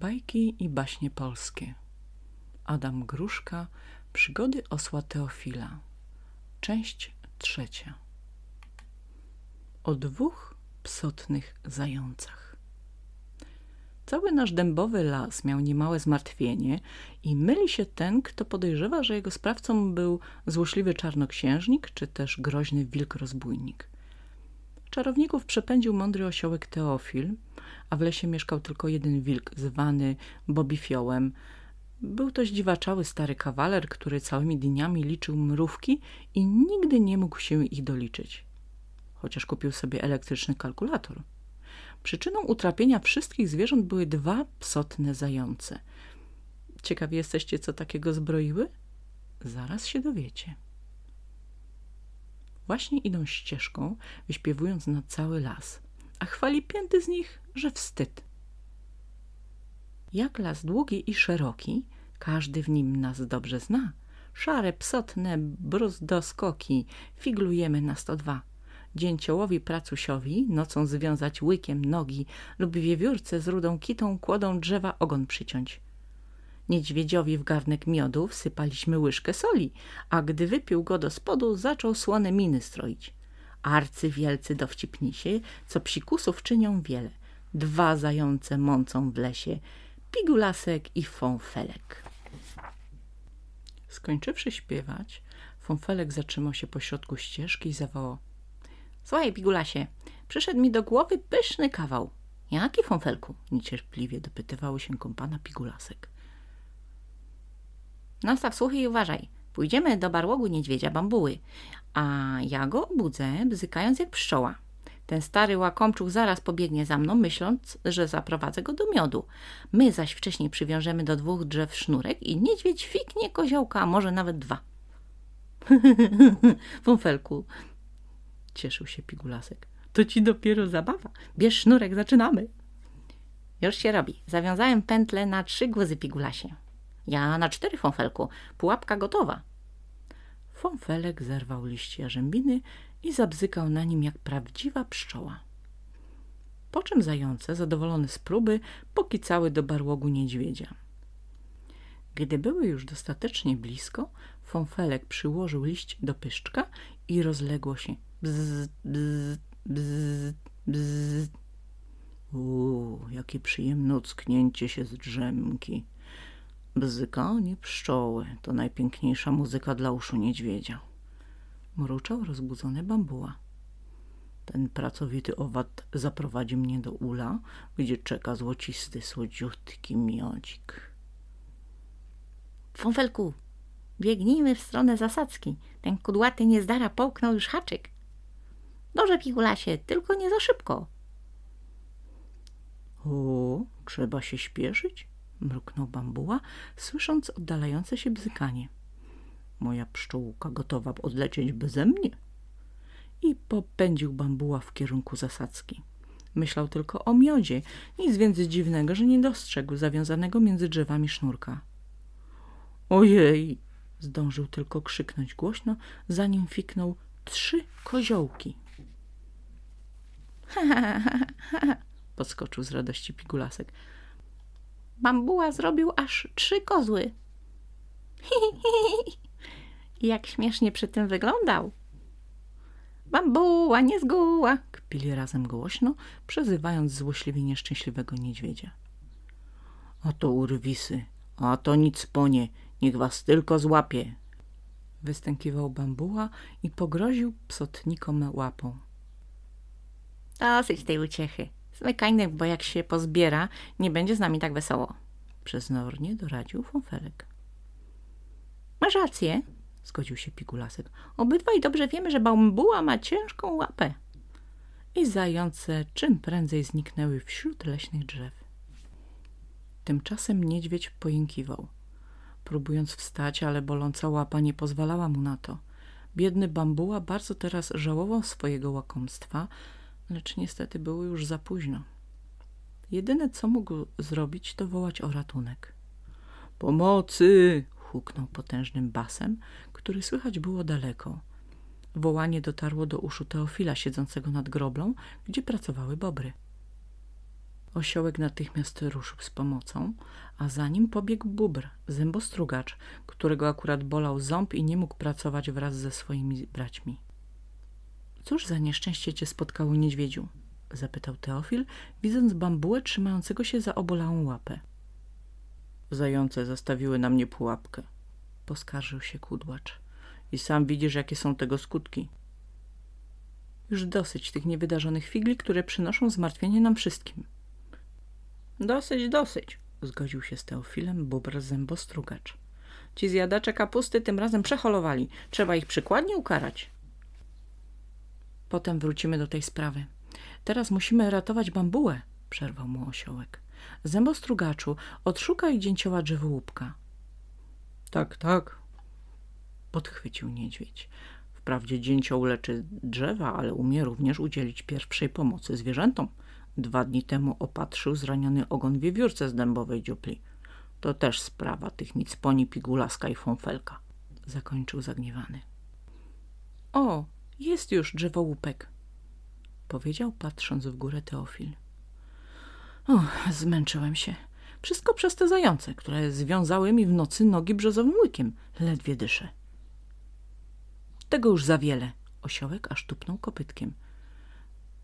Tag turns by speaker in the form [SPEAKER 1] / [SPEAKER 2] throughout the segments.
[SPEAKER 1] Bajki i baśnie polskie. Adam Gruszka Przygody osła Teofila. Część trzecia. O dwóch psotnych zającach. Cały nasz dębowy las miał niemałe zmartwienie i myli się ten, kto podejrzewa, że jego sprawcą był złośliwy czarnoksiężnik czy też groźny wilk-rozbójnik. Czarowników przepędził mądry osiołek Teofil, a w lesie mieszkał tylko jeden wilk zwany Bobifiołem. Był to zdziwaczały stary kawaler, który całymi dniami liczył mrówki i nigdy nie mógł się ich doliczyć. Chociaż kupił sobie elektryczny kalkulator. Przyczyną utrapienia wszystkich zwierząt były dwa psotne zające. Ciekawi jesteście, co takiego zbroiły? Zaraz się dowiecie. Właśnie idą ścieżką, wyśpiewując na cały las, a chwali pięty z nich, że wstyd. Jak las długi i szeroki, każdy w nim nas dobrze zna. Szare, psotne, bruzdoskoki, figlujemy na sto dwa. Dzięciołowi pracusiowi nocą związać łykiem nogi lub wiewiórce z rudą kitą kłodą drzewa ogon przyciąć. Niedźwiedziowi w garnek miodu wsypaliśmy łyżkę soli, a gdy wypił go do spodu, zaczął słone miny stroić. Arcy wielcy dowcipnisie, co psikusów czynią wiele. Dwa zające mącą w lesie, pigulasek i fonfelek. Skończywszy śpiewać, fonfelek zatrzymał się pośrodku ścieżki i zawołał. Słuchaj, pigulasie, przyszedł mi do głowy pyszny kawał. Jaki fonfelku? Niecierpliwie dopytywały się kompana pigulasek. Nastaw słuchy i uważaj. Pójdziemy do barłogu niedźwiedzia bambuły, a ja go obudzę, bzykając jak pszczoła. Ten stary łakomczuk zaraz pobiegnie za mną, myśląc, że zaprowadzę go do miodu. My zaś wcześniej przywiążemy do dwóch drzew sznurek i niedźwiedź fiknie koziołka, a może nawet dwa. Funfelku, cieszył się pigulasek. To ci dopiero zabawa. Bierz sznurek, zaczynamy. Już się robi. Zawiązałem pętlę na trzy głozy pigulasie. Ja na cztery, Fonfelku. Pułapka gotowa. Fonfelek zerwał liść jarzębiny i zabzykał na nim jak prawdziwa pszczoła. Po czym zające, zadowolone z próby, pokicały do barłogu niedźwiedzia. Gdy były już dostatecznie blisko, Fonfelek przyłożył liść do pyszczka i rozległo się bzz, bzz, bzz, bzz. Uuu, jakie przyjemne ocknięcie się z drzemki. Bzykanie pszczoły to najpiękniejsza muzyka dla uszu niedźwiedzia. Mruczał rozbudzony bambuła. Ten pracowity owad zaprowadzi mnie do ula, gdzie czeka złocisty, słodziutki miodzik. Fąfelku, biegnijmy w stronę zasadzki. Ten kudłaty niezdara połknął już haczyk. Dobrze, pigulasie, tylko nie za szybko. O, trzeba się śpieszyć? Mruknął bambuła, słysząc oddalające się bzykanie. Moja pszczółka gotowa odlecieć beze mnie. I popędził bambuła w kierunku zasadzki. Myślał tylko o miodzie, nic więc dziwnego, że nie dostrzegł zawiązanego między drzewami sznurka. Ojej! Zdążył tylko krzyknąć głośno, zanim fiknął trzy koziołki. Ha, ha, ha, ha, podskoczył z radości pigulasek. Bambuła zrobił aż trzy kozły. Jak śmiesznie przy tym wyglądał. Bambuła, nie zguła, kpili razem głośno, przezywając złośliwie nieszczęśliwego niedźwiedzia. A to urwisy, a to nic ponie, niech was tylko złapie. Wystękiwał bambuła i pogroził psotnikom łapą. Dosyć tej uciechy. Zmykajny, bo jak się pozbiera, nie będzie z nami tak wesoło. Przeznownie doradził Fonfelek. Masz rację, zgodził się Pigulasek. Obydwaj dobrze wiemy, że bambuła ma ciężką łapę. I zające czym prędzej zniknęły wśród leśnych drzew. Tymczasem niedźwiedź pojękiwał. Próbując wstać, ale boląca łapa nie pozwalała mu na to. Biedny bambuła bardzo teraz żałował swojego łakomstwa, lecz niestety było już za późno. Jedyne, co mógł zrobić, to wołać o ratunek. Pomocy! huknął potężnym basem, który słychać było daleko. Wołanie dotarło do uszu Teofila siedzącego nad groblą, gdzie pracowały bobry. Osiołek natychmiast ruszył z pomocą, a za nim pobiegł bubr, zębostrugacz, którego akurat bolał ząb i nie mógł pracować wraz ze swoimi braćmi. Cóż za nieszczęście cię spotkało, niedźwiedziu? zapytał Teofil, widząc bambułę trzymającego się za obolałą łapę. Zające zastawiły na mnie pułapkę, poskarżył się kudłacz. I sam widzisz, jakie są tego skutki. Już dosyć tych niewydarzonych figli, które przynoszą zmartwienie nam wszystkim. Dosyć, dosyć, zgodził się z Teofilem bubr zębostrugacz. Ci zjadacze kapusty tym razem przeholowali. Trzeba ich przykładnie ukarać. Potem wrócimy do tej sprawy. Teraz musimy ratować bambułę, przerwał mu osiołek. Zębostrugaczu, odszukaj dzięcioła drzewołupka. Tak, tak, podchwycił niedźwiedź. Wprawdzie dzięcioł leczy drzewa, ale umie również udzielić pierwszej pomocy zwierzętom. Dwa dni temu opatrzył zraniony ogon wiewiórce z dębowej dziupli. To też sprawa tych nic poni pigulaska i fąfelka. Zakończył zagniewany. O, jest już drzewołupek, powiedział patrząc w górę Teofil. O, zmęczyłem się. Wszystko przez te zające, które związały mi w nocy nogi brzozowym łykiem. Ledwie dyszę. Tego już za wiele. Osiołek aż tupnął kopytkiem.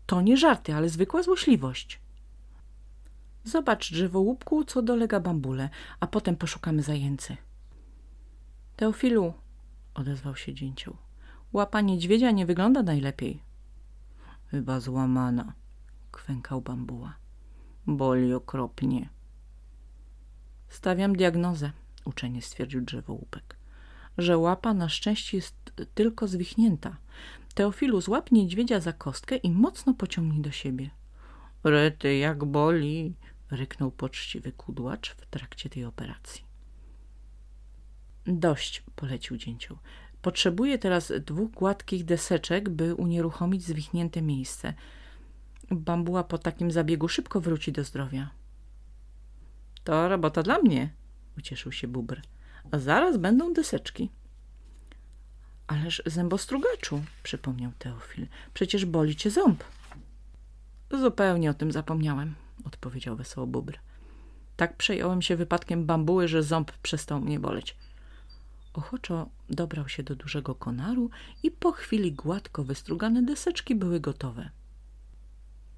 [SPEAKER 1] To nie żarty, ale zwykła złośliwość. Zobacz, drzewołupku, co dolega bambule, a potem poszukamy zajęcy. Teofilu, odezwał się dzięcioł. Łapa niedźwiedzia nie wygląda najlepiej. Chyba złamana, kwękał bambuła. Boli okropnie. Stawiam diagnozę, uczenie stwierdził drzewołupek że łapa na szczęście jest tylko zwichnięta. Teofilu złap niedźwiedzia za kostkę i mocno pociągnij do siebie. Rety, jak boli, ryknął poczciwy kudłacz w trakcie tej operacji. Dość, polecił dzięcioł. Potrzebuję teraz dwóch gładkich deseczek, by unieruchomić zwichnięte miejsce. Bambuła po takim zabiegu szybko wróci do zdrowia. To robota dla mnie, ucieszył się bubr a zaraz będą deseczki. Ależ zębostrugaczu, przypomniał Teofil, przecież boli cię ząb. Zupełnie o tym zapomniałem, odpowiedział wesoło Bubr. Tak przejąłem się wypadkiem bambuły, że ząb przestał mnie boleć. Ochoczo dobrał się do dużego konaru i po chwili gładko wystrugane deseczki były gotowe.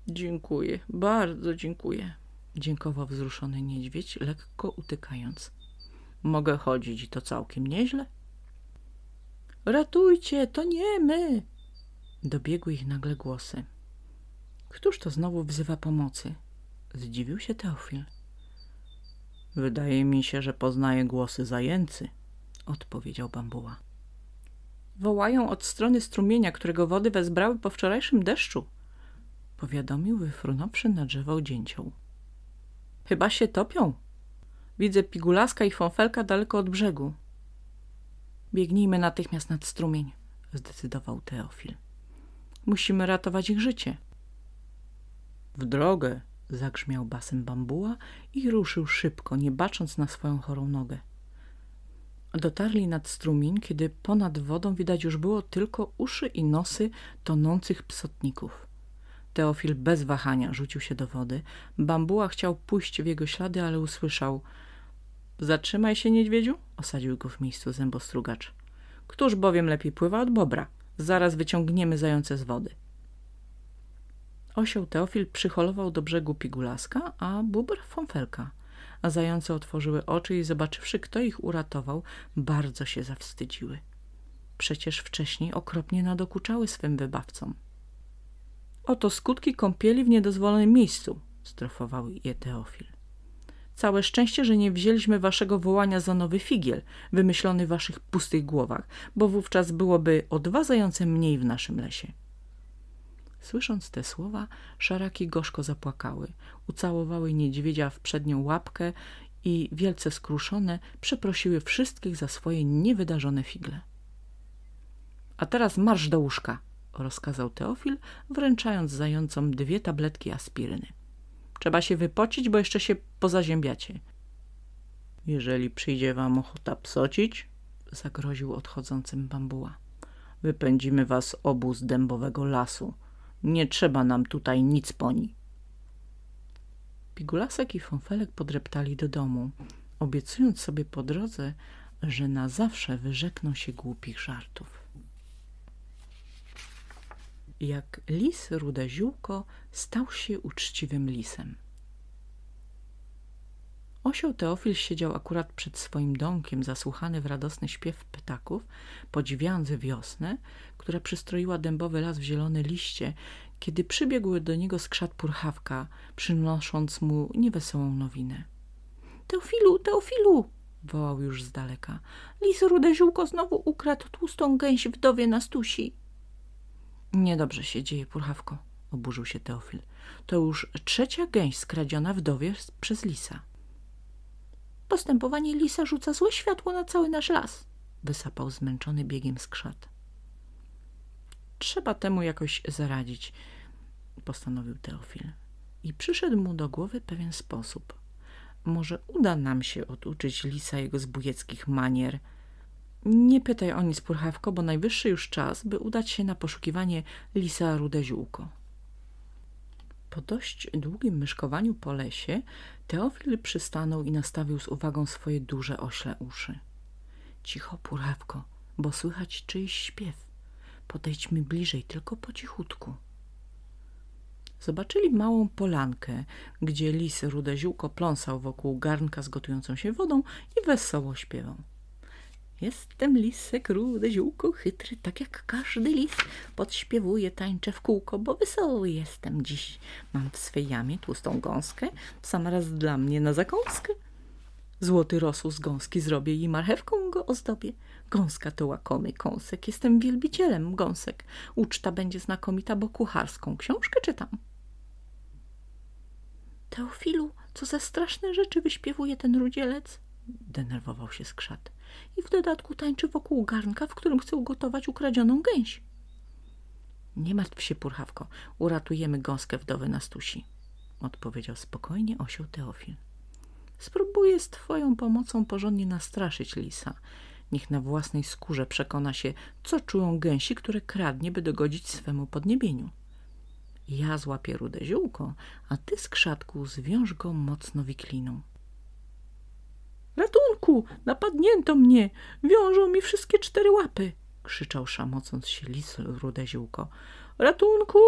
[SPEAKER 1] Dziękuję, bardzo dziękuję, dziękował wzruszony niedźwiedź, lekko utykając. Mogę chodzić i to całkiem nieźle. Ratujcie, to nie my! Dobiegły ich nagle głosy. Któż to znowu wzywa pomocy? Zdziwił się Teofil. Wydaje mi się, że poznaje głosy zajęcy, odpowiedział bambuła. Wołają od strony strumienia, którego wody wezbrały po wczorajszym deszczu, powiadomił wyfrunąwszy na drzewo dzięcioł. Chyba się topią, Widzę pigulaska i fąfelka daleko od brzegu. Biegnijmy natychmiast nad strumień, zdecydował Teofil. Musimy ratować ich życie. W drogę, zagrzmiał basem bambuła i ruszył szybko, nie bacząc na swoją chorą nogę. Dotarli nad strumień, kiedy ponad wodą widać już było tylko uszy i nosy tonących psotników. Teofil bez wahania rzucił się do wody. Bambuła chciał pójść w jego ślady, ale usłyszał – Zatrzymaj się, niedźwiedziu, osadził go w miejscu zębostrugacz. Któż bowiem lepiej pływa od bobra? Zaraz wyciągniemy zające z wody. Osioł Teofil przyholował do brzegu pigulaska, a bubr fąfelka. A zające otworzyły oczy i zobaczywszy, kto ich uratował, bardzo się zawstydziły. Przecież wcześniej okropnie nadokuczały swym wybawcom. Oto skutki kąpieli w niedozwolonym miejscu, strofował je Teofil. Całe szczęście, że nie wzięliśmy waszego wołania za nowy figiel, wymyślony w waszych pustych głowach, bo wówczas byłoby o dwa zające mniej w naszym lesie. Słysząc te słowa, szaraki gorzko zapłakały, ucałowały niedźwiedzia w przednią łapkę i wielce skruszone przeprosiły wszystkich za swoje niewydarzone figle. A teraz marsz do łóżka, rozkazał Teofil, wręczając zającom dwie tabletki aspiryny. Trzeba się wypocić, bo jeszcze się pozaziębiacie. Jeżeli przyjdzie wam ochota psocić, zagroził odchodzącym bambuła. Wypędzimy was obu z dębowego lasu. Nie trzeba nam tutaj nic poni. Pigulasek i Fonfelek podreptali do domu, obiecując sobie po drodze, że na zawsze wyrzekną się głupich żartów. Jak lis rude ziółko stał się uczciwym lisem. Osioł Teofil siedział akurat przed swoim domkiem, zasłuchany w radosny śpiew ptaków, podziwiając wiosnę, która przystroiła dębowy las w zielone liście, kiedy przybiegł do niego skrzat purchawka, przynosząc mu niewesołą nowinę. – Teofilu, Teofilu! – wołał już z daleka. – Lis rude ziółko znowu ukradł tłustą gęś wdowie na stusi. – Niedobrze się dzieje, purchawko – oburzył się Teofil. – To już trzecia gęś skradziona wdowie przez lisa. Postępowanie lisa rzuca złe światło na cały nasz las – wysapał zmęczony biegiem skrzat. Trzeba temu jakoś zaradzić, postanowił Teofil. I przyszedł mu do głowy pewien sposób. Może uda nam się oduczyć lisa jego zbójeckich manier. Nie pytaj o nic, purchawko, bo najwyższy już czas, by udać się na poszukiwanie lisa rude ziółko. Po dość długim myszkowaniu po lesie Teofil przystanął i nastawił z uwagą swoje duże ośle uszy. Cicho, purchawko, bo słychać czyjś śpiew. Podejdźmy bliżej, tylko po cichutku. Zobaczyli małą polankę, gdzie lis rude ziółko pląsał wokół garnka z gotującą się wodą i wesoło śpiewał. Jestem lisek, rude ziółko, chytry, tak jak każdy lis. Podśpiewuję, tańczę w kółko, bo wesoły jestem dziś. Mam w swej jamie tłustą gąskę, sam raz dla mnie na zakąskę. Złoty rosół z gąski zrobię i marchewką go ozdobię. Gąska to łakomy kąsek, jestem wielbicielem gąsek. Uczta będzie znakomita, bo kucharską książkę czytam. Teofilu, co za straszne rzeczy wyśpiewuje ten rudzielec? Denerwował się skrzat. I w dodatku tańczy wokół garnka, w którym chce ugotować ukradzioną gęś. Nie martw się, purchawko, uratujemy gąskę wdowy na stusi, odpowiedział spokojnie osioł Teofil. Spróbuję z twoją pomocą porządnie nastraszyć lisa. Niech na własnej skórze przekona się, co czują gęsi, które kradnie, by dogodzić swemu podniebieniu. Ja złapię rude ziółko, a ty z krzatku zwiąż go mocno wikliną. Ratunku! Napadnięto mnie! Wiążą mi wszystkie cztery łapy! krzyczał szamocąc się lis rude ziółko. Ratunku!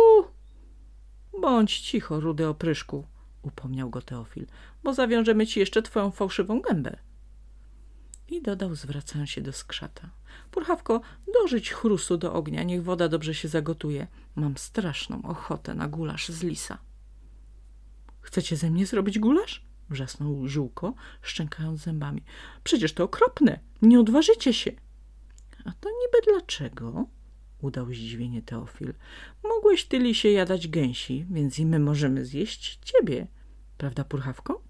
[SPEAKER 1] Bądź cicho, rudy opryszku, upomniał go Teofil, bo zawiążemy ci jeszcze twoją fałszywą gębę. I dodał, zwracając się do skrzata. Purchawko, dożyć chrustu do ognia, niech woda dobrze się zagotuje. Mam straszną ochotę na gulasz z lisa. Chcecie ze mnie zrobić gulasz? Wrzasnął ziółko, szczękając zębami. Przecież to okropne. Nie odważycie się. A to niby dlaczego? Udał zdziwienie Teofil. Mogłeś ty lisie jadać gęsi, więc i my możemy zjeść ciebie. Prawda, purchawko?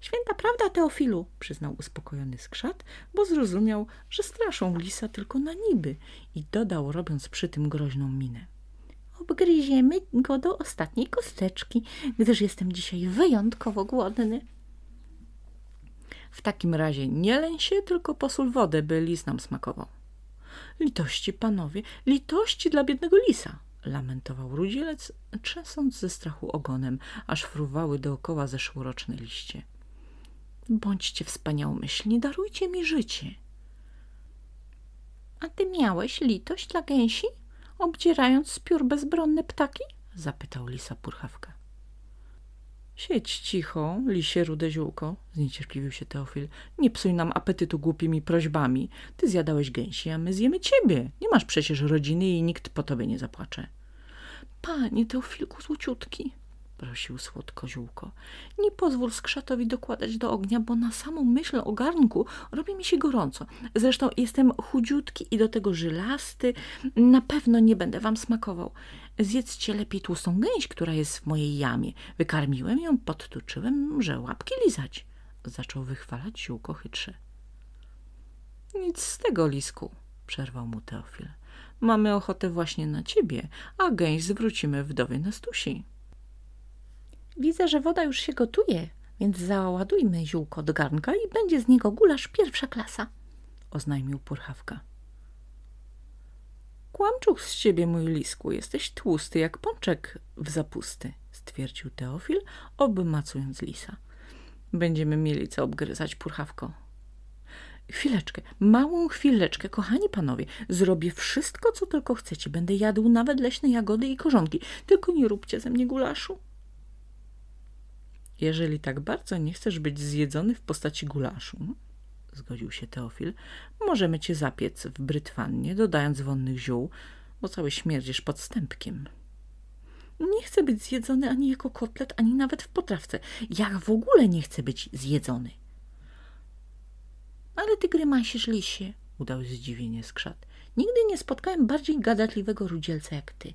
[SPEAKER 1] Święta prawda, Teofilu, przyznał uspokojony skrzat, bo zrozumiał, że straszą lisa tylko na niby i dodał, robiąc przy tym groźną minę. Obgryziemy go do ostatniej kosteczki, gdyż jestem dzisiaj wyjątkowo głodny. W takim razie nie leń się, tylko posól wodę, by lis nam smakował. Litości, panowie, litości dla biednego lisa, lamentował rudzielec, trzęsąc ze strachu ogonem, aż fruwały dookoła zeszłoroczne liście. Bądźcie wspaniałomyślni, darujcie mi życie. A ty miałeś litość dla gęsi, obdzierając z piór bezbronne ptaki? zapytał lisa purchawka. Siedź cicho, lisie rude ziółko, zniecierpliwił się Teofil. Nie psuj nam apetytu głupimi prośbami. Ty zjadałeś gęsi, a my zjemy ciebie. Nie masz przecież rodziny i nikt po tobie nie zapłacze. Panie Teofilku złociutki, prosił słodko ziółko. Nie pozwól skrzatowi dokładać do ognia, bo na samą myśl o garnku robi mi się gorąco. Zresztą jestem chudziutki i do tego żylasty. Na pewno nie będę wam smakował. Zjedzcie lepiej tłustą gęś, która jest w mojej jamie. Wykarmiłem ją, podtuczyłem, że łapki lizać. Zaczął wychwalać ziółko chytrze. Nic z tego, lisku, przerwał mu Teofil. Mamy ochotę właśnie na ciebie, a gęś zwrócimy wdowie na stusi. Widzę, że woda już się gotuje, więc załadujmy ziółko do garnka i będzie z niego gulasz pierwsza klasa, oznajmił purchawka. Kłamczuch z ciebie, mój lisku, jesteś tłusty jak pączek w zapusty, stwierdził Teofil, obmacując lisa. Będziemy mieli co obgryzać, purchawko. Chwileczkę, małą chwileczkę, kochani panowie. Zrobię wszystko, co tylko chcecie. Będę jadł nawet leśne jagody i korzonki. Tylko nie róbcie ze mnie gulaszu. Jeżeli tak bardzo nie chcesz być zjedzony w postaci gulaszu, zgodził się Teofil, możemy cię zapiec w brytwannie, dodając wonnych ziół, bo cały śmierdzisz podstępkiem. Nie chcę być zjedzony ani jako kotlet, ani nawet w potrawce. Ja w ogóle nie chcę być zjedzony. Ale ty grymasisz, lisie, udał zdziwienie skrzat. Nigdy nie spotkałem bardziej gadatliwego rudzielca jak ty.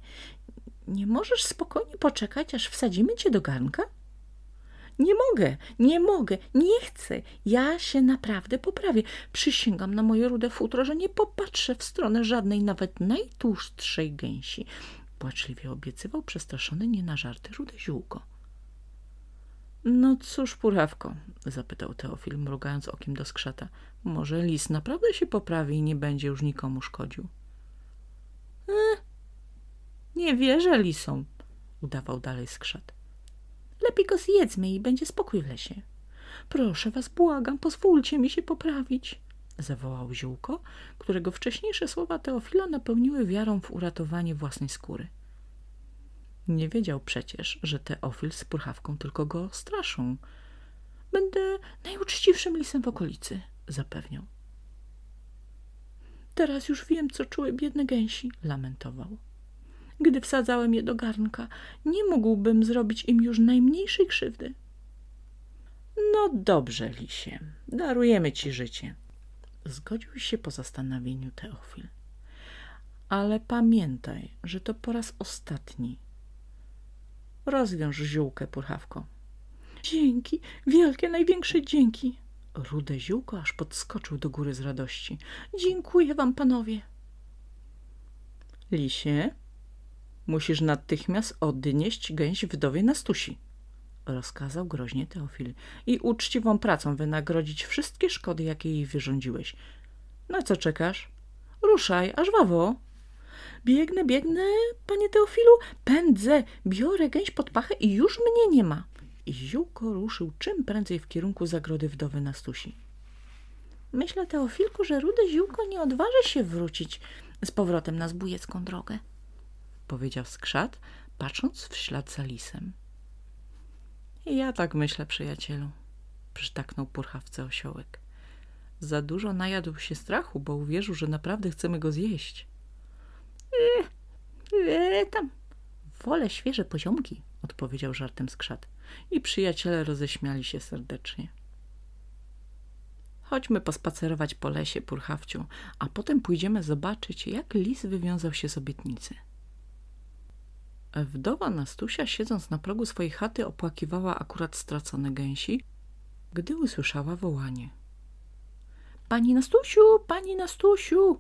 [SPEAKER 1] Nie możesz spokojnie poczekać, aż wsadzimy cię do garnka? Nie mogę, nie mogę, nie chcę. Ja się naprawdę poprawię. Przysięgam na moje rude futro, że nie popatrzę w stronę żadnej, nawet najtłustszej gęsi. Płaczliwie obiecywał przestraszony nie na żarty rude ziółko. No cóż, purawko, zapytał Teofil, mrugając okiem do skrzata. Może lis naprawdę się poprawi i nie będzie już nikomu szkodził. E, nie wierzę lisom, udawał dalej skrzat. Lepiej go zjedzmy i będzie spokój w lesie. Proszę was, błagam, pozwólcie mi się poprawić, zawołał ziółko, którego wcześniejsze słowa Teofila napełniły wiarą w uratowanie własnej skóry. Nie wiedział przecież, że Teofil z purchawką tylko go straszą. Będę najuczciwszym lisem w okolicy, zapewniał. Teraz już wiem, co czuły biedne gęsi, lamentował. Gdy wsadzałem je do garnka, nie mógłbym zrobić im już najmniejszej krzywdy. No dobrze, lisie, darujemy ci życie. Zgodził się po zastanowieniu Teofil. Ale pamiętaj, że to po raz ostatni. Rozwiąż ziółkę, purchawko. Dzięki, wielkie, największe dzięki. Rude ziółko aż podskoczył do góry z radości. Dziękuję wam, panowie. Lisie, musisz natychmiast odnieść gęś wdowie na stusi, rozkazał groźnie Teofil, i uczciwą pracą wynagrodzić wszystkie szkody, jakie jej wyrządziłeś. Na co czekasz? Ruszaj, aż wawo. Biegnę, biegnę, panie Teofilu, pędzę, biorę gęś pod pachę i już mnie nie ma. I ziółko ruszył czym prędzej w kierunku zagrody wdowy na stusi. Myślę, Teofilku, że rude ziółko nie odważy się wrócić z powrotem na zbójecką drogę, powiedział skrzat, patrząc w ślad za lisem. Ja tak myślę, przyjacielu, przytaknął purchawce osiołek. Za dużo najadł się strachu, bo uwierzył, że naprawdę chcemy go zjeść. E, e, tam. Wolę świeże poziomki, odpowiedział żartem skrzat. I przyjaciele roześmiali się serdecznie. Chodźmy pospacerować po lesie, purchawciu, a potem pójdziemy zobaczyć, jak lis wywiązał się z obietnicy. Wdowa Nastusia, siedząc na progu swojej chaty, opłakiwała akurat stracone gęsi, gdy usłyszała wołanie. Pani Nastusiu, pani Nastusiu!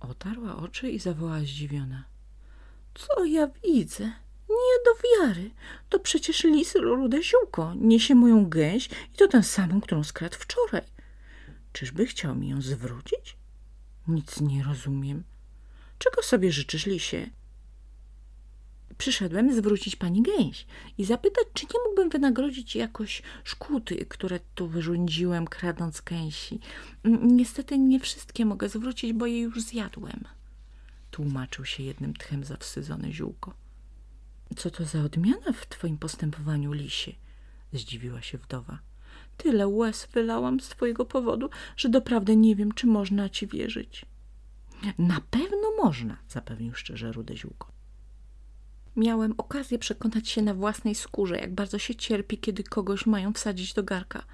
[SPEAKER 1] Otarła oczy i zawołała zdziwiona. Co ja widzę? Nie do wiary. To przecież lis rude ziółko. Niesie moją gęś i to tę samą, którą skradł wczoraj. Czyżby chciał mi ją zwrócić? Nic nie rozumiem. Czego sobie życzysz, lisie? Przyszedłem zwrócić pani gęś i zapytać, czy nie mógłbym wynagrodzić jakoś szkuty, które tu wyrządziłem, kradąc gęsi. Niestety nie wszystkie mogę zwrócić, bo je już zjadłem. Tłumaczył się jednym tchem zawsydzone ziółko. Co to za odmiana w twoim postępowaniu, lisie? Zdziwiła się wdowa. Tyle łez wylałam z twojego powodu, że doprawdy nie wiem, czy można ci wierzyć. Na pewno można, zapewnił szczerze rude ziółko. Miałem okazję przekonać się na własnej skórze, jak bardzo się cierpi, kiedy kogoś mają wsadzić do garka.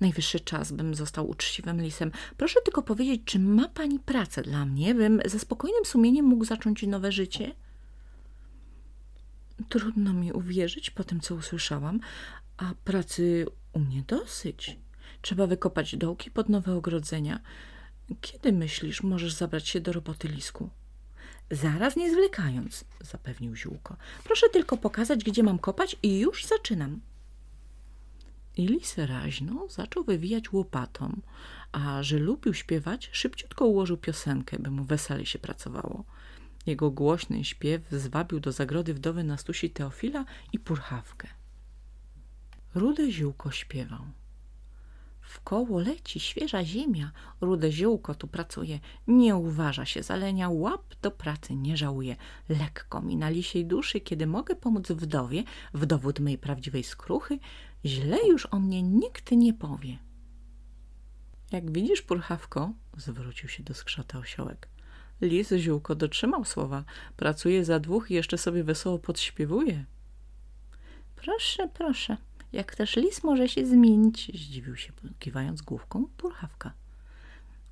[SPEAKER 1] Najwyższy czas, bym został uczciwym lisem. Proszę tylko powiedzieć, czy ma pani pracę dla mnie, bym ze spokojnym sumieniem mógł zacząć nowe życie? Trudno mi uwierzyć po tym, co usłyszałam, a pracy u mnie dosyć. Trzeba wykopać dołki pod nowe ogrodzenia. Kiedy myślisz, możesz zabrać się do roboty, Lisku? Zaraz nie zwlekając, zapewnił ziółko. Proszę tylko pokazać, gdzie mam kopać i już zaczynam. I lis raźno zaczął wywijać łopatą, a że lubił śpiewać, szybciutko ułożył piosenkę, by mu wesele się pracowało. Jego głośny śpiew zwabił do zagrody wdowy Nastusi Teofila i Purchawkę. Rude ziółko śpiewał. W koło leci świeża ziemia, rude ziółko tu pracuje, nie uważa się zalenia, łap do pracy nie żałuje. Lekko mi na lisiej duszy, kiedy mogę pomóc wdowie, w dowód mej prawdziwej skruchy, źle już o mnie nikt nie powie. Jak widzisz, Purchawko, zwrócił się do skrzata osiołek, lis ziółko dotrzymał słowa, pracuje za dwóch i jeszcze sobie wesoło podśpiewuje. Proszę, proszę, jak też lis może się zmienić, zdziwił się, kiwając główką purchawka.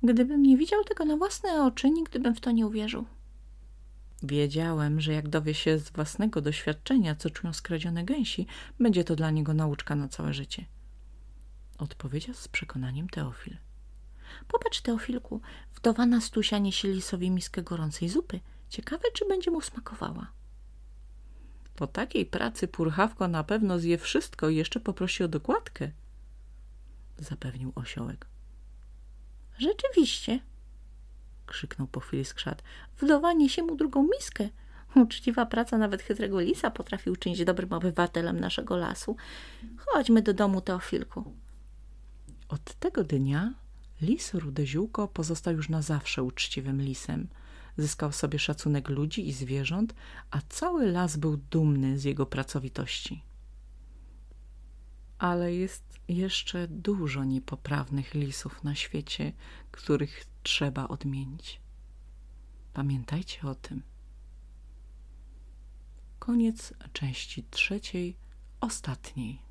[SPEAKER 1] Gdybym nie widział tego na własne oczy, nigdy bym w to nie uwierzył. Wiedziałem, że jak dowie się z własnego doświadczenia, co czują skradzione gęsi, będzie to dla niego nauczka na całe życie. Odpowiedział z przekonaniem Teofil. Popatrz, Teofilku, wdowa Nastusia niesie lisowi miskę gorącej zupy. Ciekawe, czy będzie mu smakowała. Po takiej pracy purchawko na pewno zje wszystko i jeszcze poprosi o dokładkę, zapewnił osiołek. Rzeczywiście, krzyknął po chwili skrzat, wdowa niesie mu drugą miskę. Uczciwa praca nawet chytrego lisa potrafi uczynić dobrym obywatelem naszego lasu. Chodźmy do domu, Teofilku. Od tego dnia lis Rude Ziółko pozostał już na zawsze uczciwym lisem – zyskał sobie szacunek ludzi i zwierząt, a cały las był dumny z jego pracowitości. Ale jest jeszcze dużo niepoprawnych lisów na świecie, których trzeba odmienić. Pamiętajcie o tym. Koniec części trzeciej, ostatniej.